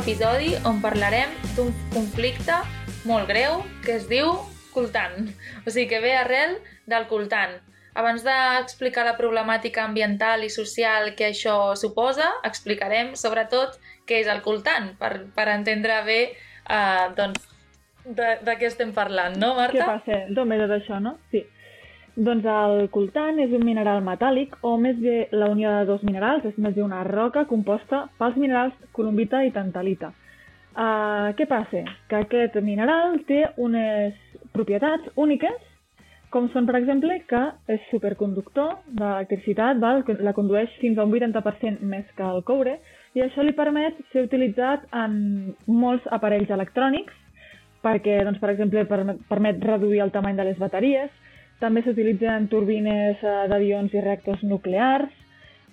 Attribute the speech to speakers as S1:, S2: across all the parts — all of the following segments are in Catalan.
S1: episodi on parlarem d'un conflicte molt greu que es diu coltant, o sigui que ve arrel del coltant. Abans d'explicar la problemàtica ambiental i social que això suposa, explicarem sobretot què és el coltant, per, per entendre bé eh, doncs, de, de què estem parlant, no, Marta?
S2: Què passa? D'on ve tot això, no? Sí. Doncs el coltant és un mineral metàl·lic, o més bé la unió de dos minerals, és més bé una roca composta pels minerals colombita i tantalita. Uh, què passa? Que aquest mineral té unes propietats úniques, com són, per exemple, que és superconductor de l'electricitat, la condueix fins a un 80% més que el coure, i això li permet ser utilitzat en molts aparells electrònics, perquè, doncs, per exemple, permet reduir el tamany de les bateries, també s'utilitzen turbines uh, d'avions i reactors nuclears,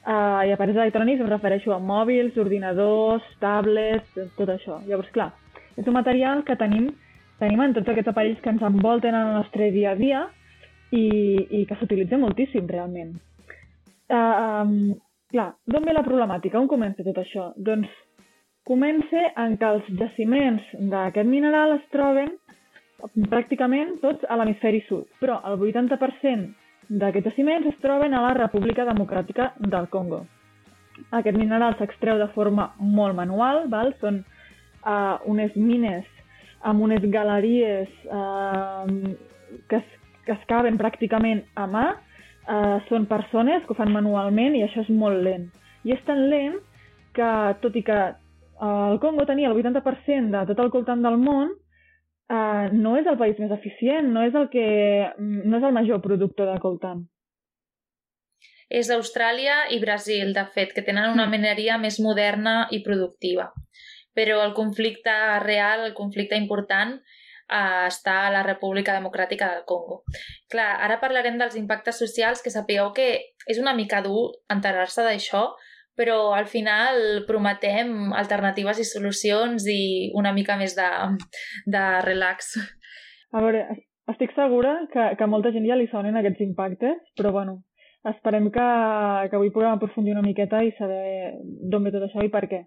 S2: uh, i aparells electrònics em refereixo a mòbils, ordinadors, tablets, tot això. Llavors, clar, és un material que tenim, tenim en tots aquests aparells que ens envolten en el nostre dia a dia i, i que s'utilitza moltíssim, realment. Uh, um, clar, d'on ve la problemàtica? On comença tot això? Doncs comença en què els jaciments d'aquest mineral es troben pràcticament tots a l'hemisferi sud, però el 80% d'aquests jaciments es troben a la República Democràtica del Congo. Aquest mineral s'extreu de forma molt manual, val? són uh, unes mines amb unes galeries uh, que, es, que es caben pràcticament a mà, uh, són persones que ho fan manualment i això és molt lent. I és tan lent que, tot i que uh, el Congo tenia el 80% de tot el coltant del món, uh, no és el país més eficient, no és el, que, no és el major productor de coltan.
S1: És Austràlia i Brasil, de fet, que tenen una mm. mineria més moderna i productiva. Però el conflicte real, el conflicte important, uh, està a la República Democràtica del Congo. Clar, ara parlarem dels impactes socials, que sapigueu que és una mica dur enterar-se d'això, però al final prometem alternatives i solucions i una mica més de, de relax.
S2: A veure, estic segura que, que a molta gent ja li sonen aquests impactes, però bueno, esperem que, que avui puguem aprofundir una miqueta i saber d'on ve tot això i per què.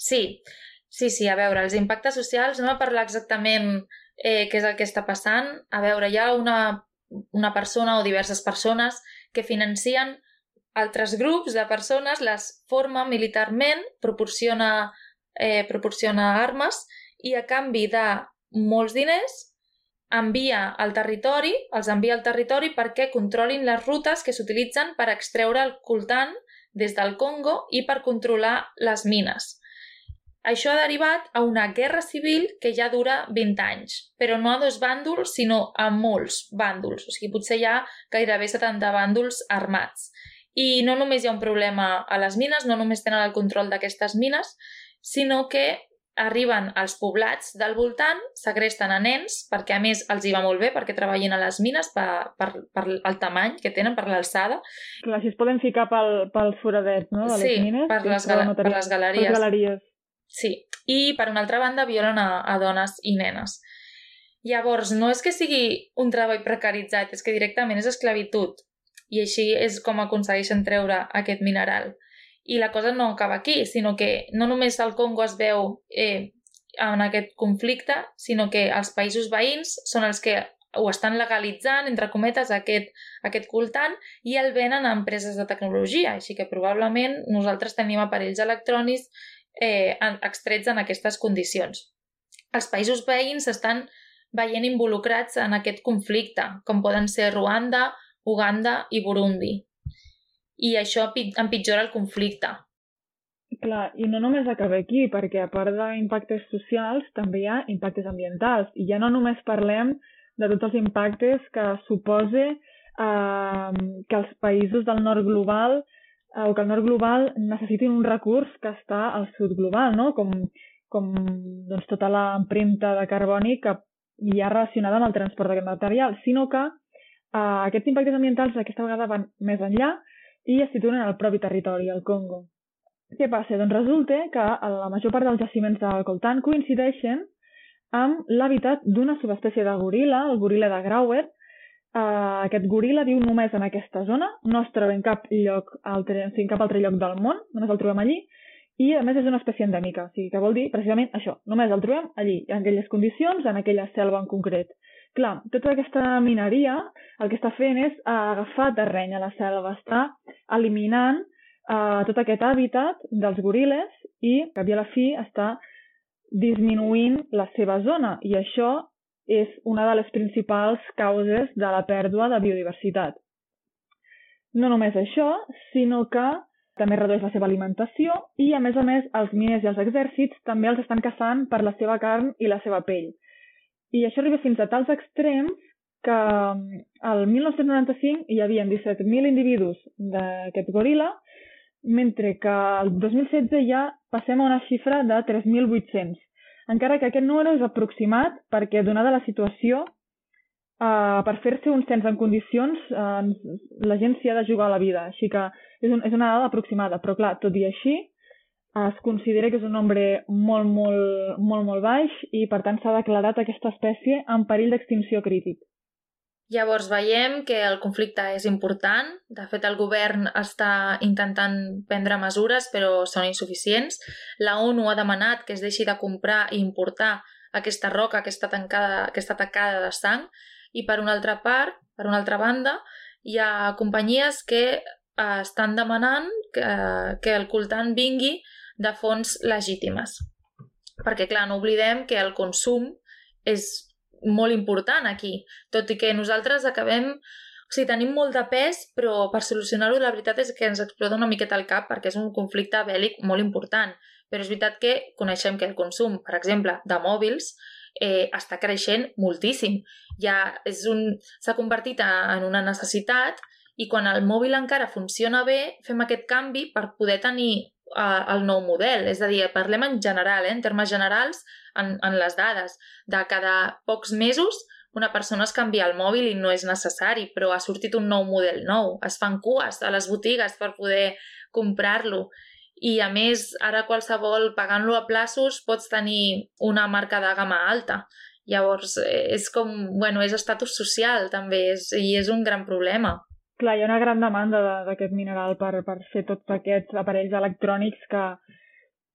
S1: Sí, sí, sí, a veure, els impactes socials, no a parlar exactament eh, què és el que està passant. A veure, hi ha una, una persona o diverses persones que financien altres grups de persones les forma militarment, proporciona, eh, proporciona armes i a canvi de molts diners envia al territori, els envia al territori perquè controlin les rutes que s'utilitzen per extreure el coltant des del Congo i per controlar les mines. Això ha derivat a una guerra civil que ja dura 20 anys, però no a dos bàndols, sinó a molts bàndols. O sigui, potser hi ha gairebé 70 bàndols armats. I no només hi ha un problema a les mines, no només tenen el control d'aquestes mines, sinó que arriben als poblats del voltant, segresten a nens, perquè a més els hi va molt bé, perquè treballin a les mines per, per, per el tamany que tenen, per l'alçada.
S2: Clar, si es poden ficar pel, pel foradet, no?, de les
S1: sí,
S2: mines.
S1: per les, gal per les galeries.
S2: Per galeries.
S1: Sí, i per una altra banda violen a, a dones i nenes. Llavors, no és que sigui un treball precaritzat, és que directament és esclavitud i així és com aconsegueixen treure aquest mineral. I la cosa no acaba aquí, sinó que no només el Congo es veu eh, en aquest conflicte, sinó que els països veïns són els que ho estan legalitzant, entre cometes, aquest, aquest coltant i el venen a empreses de tecnologia. Així que probablement nosaltres tenim aparells electrònics eh, extrets en aquestes condicions. Els països veïns estan veient involucrats en aquest conflicte, com poden ser Ruanda Uganda i Burundi. I això empitjora el conflicte.
S2: Clar, i no només acaba aquí, perquè a part d'impactes socials també hi ha impactes ambientals. I ja no només parlem de tots els impactes que suposa eh, que els països del nord global eh, o que el nord global necessitin un recurs que està al sud global, no? com, com doncs, tota l'empremta de carboni que hi ha relacionada amb el transport d'aquest material, sinó que Uh, aquests impactes ambientals aquesta vegada van més enllà i es situen al propi territori, al Congo. Què passa? Doncs resulta que la major part dels jaciments del coltan coincideixen amb l'hàbitat d'una subespècie de goril·la, el goril·la de Grauer. Uh, aquest goril·la viu només en aquesta zona, no es troba en cap lloc altre, en cap altre lloc del món, només el trobem allí, i a més és una espècie endèmica, o sigui que vol dir precisament això, només el trobem allí, en aquelles condicions, en aquella selva en concret. Clar, tota aquesta mineria el que està fent és agafar terreny a la selva, està eliminant eh, tot aquest hàbitat dels goril·les i, que a la fi, està disminuint la seva zona i això és una de les principals causes de la pèrdua de biodiversitat. No només això, sinó que també redueix la seva alimentació i, a més a més, els miners i els exèrcits també els estan caçant per la seva carn i la seva pell. I això arriba fins a tals extrems que al 1995 hi havia 17.000 individus d'aquest goril·la, mentre que el 2016 ja passem a una xifra de 3.800. Encara que aquest número és aproximat perquè, donada la situació, uh, per fer-se un cens en condicions, uh, la gent s'hi ha de jugar a la vida. Així que és, un, és una dada aproximada, però clar, tot i així, es considera que és un nombre molt, molt, molt, molt baix i per tant s'ha declarat aquesta espècie en perill d'extinció crític.
S1: Llavors veiem que el conflicte és important. De fet, el govern està intentant prendre mesures, però són insuficients. La ONU ha demanat que es deixi de comprar i importar aquesta roca que està, tancada, que està tacada de sang i per una altra part, per una altra banda, hi ha companyies que eh, estan demanant que, que el coltant vingui de fonts legítimes. Perquè, clar, no oblidem que el consum és molt important aquí, tot i que nosaltres acabem... O sigui, tenim molt de pes, però per solucionar-ho la veritat és que ens explota una miqueta el cap perquè és un conflicte bèl·lic molt important. Però és veritat que coneixem que el consum, per exemple, de mòbils eh, està creixent moltíssim. Ja és un... s'ha convertit en una necessitat i quan el mòbil encara funciona bé, fem aquest canvi per poder tenir uh, el nou model. És a dir, parlem en general, eh, en termes generals, en, en les dades. De cada pocs mesos una persona es canvia el mòbil i no és necessari, però ha sortit un nou model nou. Es fan cues a les botigues per poder comprar-lo i a més ara qualsevol pagant-lo a plaços pots tenir una marca de gamma alta llavors eh, és com, bueno, és estatus social també és, i és un gran problema
S2: Clar, hi ha una gran demanda d'aquest mineral per, per fer tots aquests aparells electrònics que,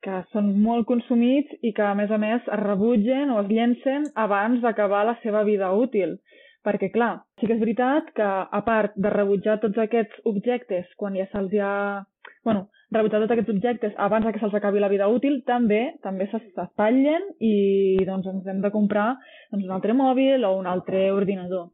S2: que són molt consumits i que, a més a més, es rebutgen o es llencen abans d'acabar la seva vida útil. Perquè, clar, sí que és veritat que, a part de rebutjar tots aquests objectes quan ja se'ls ha... Bueno, rebutjar tots aquests objectes abans que se'ls acabi la vida útil, també també s'espatllen i doncs, ens hem de comprar doncs, un altre mòbil o un altre ordinador.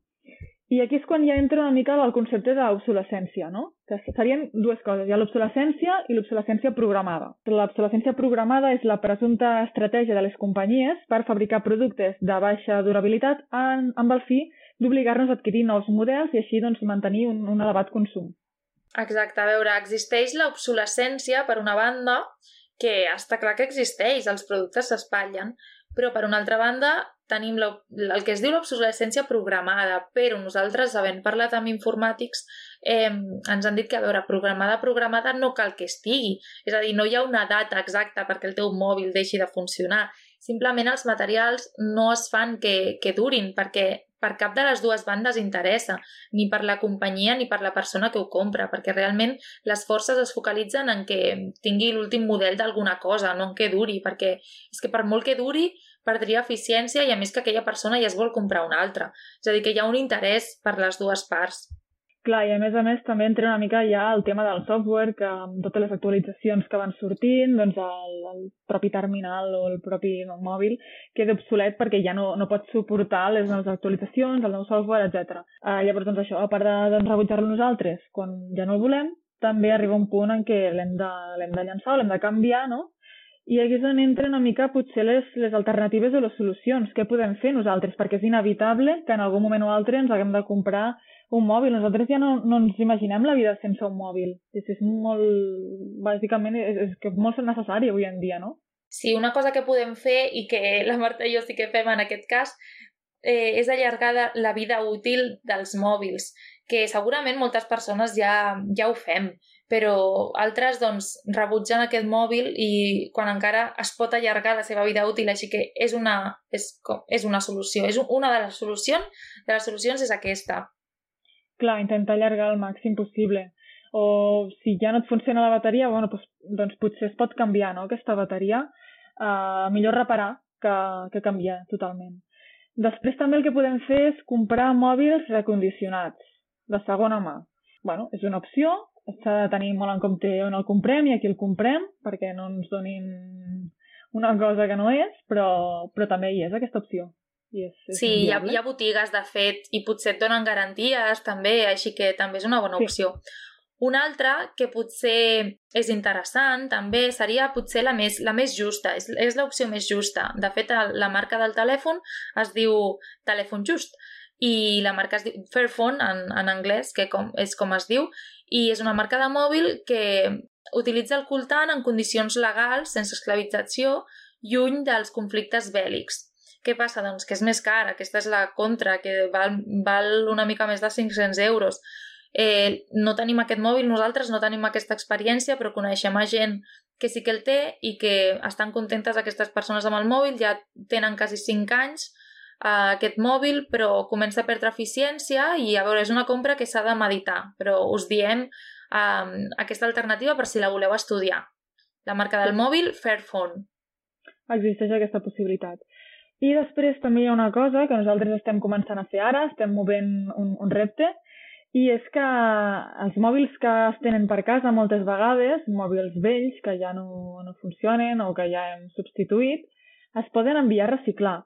S2: I aquí és quan ja entra una mica el concepte d'obsolescència, no? Que serien dues coses. Hi ha l'obsolescència i l'obsolescència programada. L'obsolescència programada és la presumpta estratègia de les companyies per fabricar productes de baixa durabilitat en, amb el fi d'obligar-nos a adquirir nous models i així doncs, mantenir un, un elevat consum.
S1: Exacte, a veure, existeix l'obsolescència, per una banda, que està clar que existeix, els productes s'espatllen, però per una altra banda tenim el que es diu l'obsolescència programada, però nosaltres, havent parlat amb informàtics, eh, ens han dit que, a veure, programada, programada no cal que estigui. És a dir, no hi ha una data exacta perquè el teu mòbil deixi de funcionar. Simplement els materials no es fan que, que durin, perquè per cap de les dues bandes interessa, ni per la companyia ni per la persona que ho compra, perquè realment les forces es focalitzen en que tingui l'últim model d'alguna cosa, no en què duri, perquè és que per molt que duri perdria eficiència i a més que aquella persona ja es vol comprar una altra. És a dir, que hi ha un interès per les dues parts.
S2: Clar, i a més a més també entra una mica ja el tema del software, que amb totes les actualitzacions que van sortint, doncs el, el propi terminal o el propi mòbil queda obsolet perquè ja no, no pot suportar les noves actualitzacions, el nou software, etc. Uh, llavors, doncs això, a part de doncs, rebutjar-lo nosaltres quan ja no el volem, també arriba un punt en què l'hem de, de llançar o l'hem de canviar, no? I aquí és on entren una mica potser les, les alternatives o les solucions. Què podem fer nosaltres? Perquè és inevitable que en algun moment o altre ens haguem de comprar un mòbil. Nosaltres ja no, no ens imaginem la vida sense un mòbil. És, és molt, bàsicament, és, és que molt necessari avui en dia, no?
S1: Sí, una cosa que podem fer i que la Marta i jo sí que fem en aquest cas eh, és allargar la vida útil dels mòbils, que segurament moltes persones ja, ja ho fem, però altres doncs, rebutgen aquest mòbil i quan encara es pot allargar la seva vida útil, així que és una, és, és una solució. És una de les solucions, de les solucions és aquesta.
S2: Clar, intentar allargar el màxim possible. o si ja no et funciona la bateria, bueno, doncs, doncs potser es pot canviar no, aquesta bateria. Uh, millor reparar que, que canviar totalment. Després també el que podem fer és comprar mòbils recondicionats, de segona mà. bueno, és una opció, s'ha de tenir molt en compte on el comprem i a qui el comprem, perquè no ens donin una cosa que no és, però, però també hi és aquesta opció. I és, és
S1: sí, hi ha, hi ha botigues, de fet, i potser et donen garanties també, així que també és una bona sí. opció. Una altra que potser és interessant també seria potser la més, la més justa, és, és l'opció més justa. De fet, la marca del telèfon es diu Telèfon Just i la marca es diu Fairphone en, en anglès, que com, és com es diu, i és una marca de mòbil que utilitza el coltant en condicions legals, sense esclavització, lluny dels conflictes bèl·lics. Què passa? Doncs que és més car, aquesta és la contra, que val, val una mica més de 500 euros. Eh, no tenim aquest mòbil, nosaltres no tenim aquesta experiència, però coneixem a gent que sí que el té i que estan contentes aquestes persones amb el mòbil, ja tenen quasi 5 anys uh, aquest mòbil, però comença a perdre eficiència i a veure, és una compra que s'ha de meditar, però us diem um, aquesta alternativa per si la voleu estudiar. La marca del mòbil, Fairphone.
S2: Existeix aquesta possibilitat. I després també hi ha una cosa que nosaltres estem començant a fer ara, estem movent un, un repte, i és que els mòbils que es tenen per casa moltes vegades, mòbils vells que ja no, no funcionen o que ja hem substituït, es poden enviar a reciclar.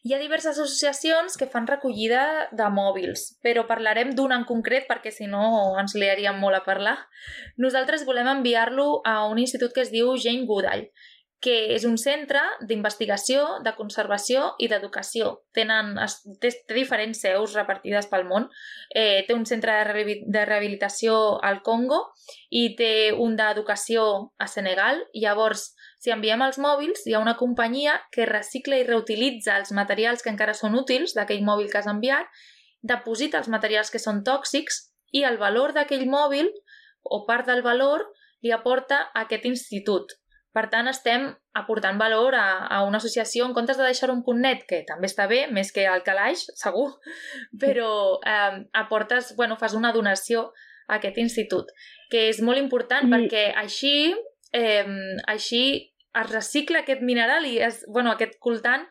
S1: Hi ha diverses associacions que fan recollida de mòbils, però parlarem d'una en concret perquè si no ens liaríem molt a parlar. Nosaltres volem enviar-lo a un institut que es diu Jane Goodall, que és un centre d'investigació, de conservació i d'educació. Tenen, té, té diferents seus repartides pel món. Eh, té un centre de, rehabilitació al Congo i té un d'educació a Senegal. Llavors, si enviem els mòbils, hi ha una companyia que recicla i reutilitza els materials que encara són útils d'aquell mòbil que has enviat, deposita els materials que són tòxics i el valor d'aquell mòbil o part del valor li aporta a aquest institut per tant, estem aportant valor a, a una associació en comptes de deixar un punt net, que també està bé, més que el calaix, segur, però eh, aportes, bueno, fas una donació a aquest institut, que és molt important I... perquè així, eh, així es recicla aquest mineral i es, bueno, aquest coltant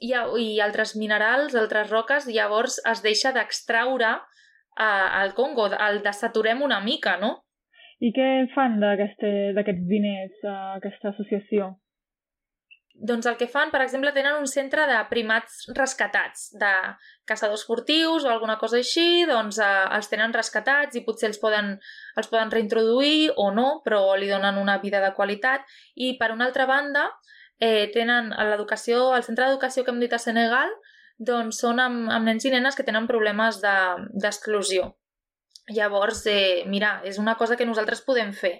S1: i, i altres minerals, altres roques, llavors es deixa d'extraure eh, al Congo, el desaturem una mica, no?
S2: I què fan d'aquests diners, aquesta associació?
S1: Doncs el que fan, per exemple, tenen un centre de primats rescatats, de caçadors furtius o alguna cosa així, doncs eh, els tenen rescatats i potser els poden, els poden reintroduir o no, però li donen una vida de qualitat. I per una altra banda, eh, tenen l'educació, el centre d'educació que hem dit a Senegal, doncs són amb, amb nens i nenes que tenen problemes d'exclusió. De, Llavors, eh, mira, és una cosa que nosaltres podem fer.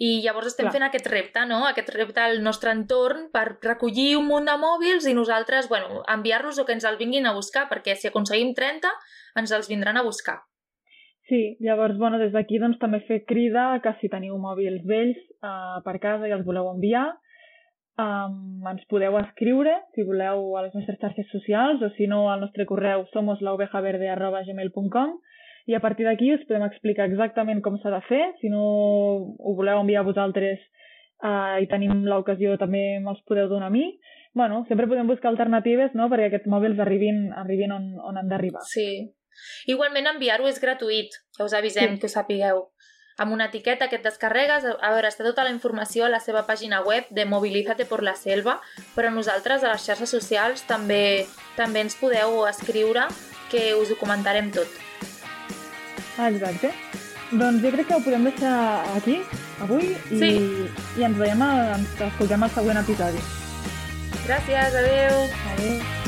S1: I llavors estem Clar. fent aquest repte, no? Aquest repte al nostre entorn per recollir un munt de mòbils i nosaltres, bueno, enviar-los o que ens el vinguin a buscar, perquè si aconseguim 30, ens els vindran a buscar.
S2: Sí, llavors, bueno, des d'aquí doncs també fer crida que si teniu mòbils vells uh, per casa i els voleu enviar, um, ens podeu escriure, si voleu, a les nostres xarxes socials, o si no, al nostre correu somoslaovejaverde.gmail.com i a partir d'aquí us podem explicar exactament com s'ha de fer. Si no ho voleu enviar a vosaltres eh, i tenim l'ocasió també me'ls podeu donar a mi. bueno, sempre podem buscar alternatives no? perquè aquests mòbils arribin, arribin on, on han d'arribar.
S1: Sí. Igualment enviar-ho és gratuït, que us avisem, sí. que ho sapigueu. Amb una etiqueta que et descarregues, a veure, està tota la informació a la seva pàgina web de Mobilízate por la Selva, però nosaltres a les xarxes socials també també ens podeu escriure que us ho comentarem tot.
S2: Ah, exacte. Doncs jo crec que ho podem deixar aquí, avui, i,
S1: sí.
S2: i ens veiem, a, ens escoltem al següent episodi.
S1: Gràcies, adeu.
S2: Adeu.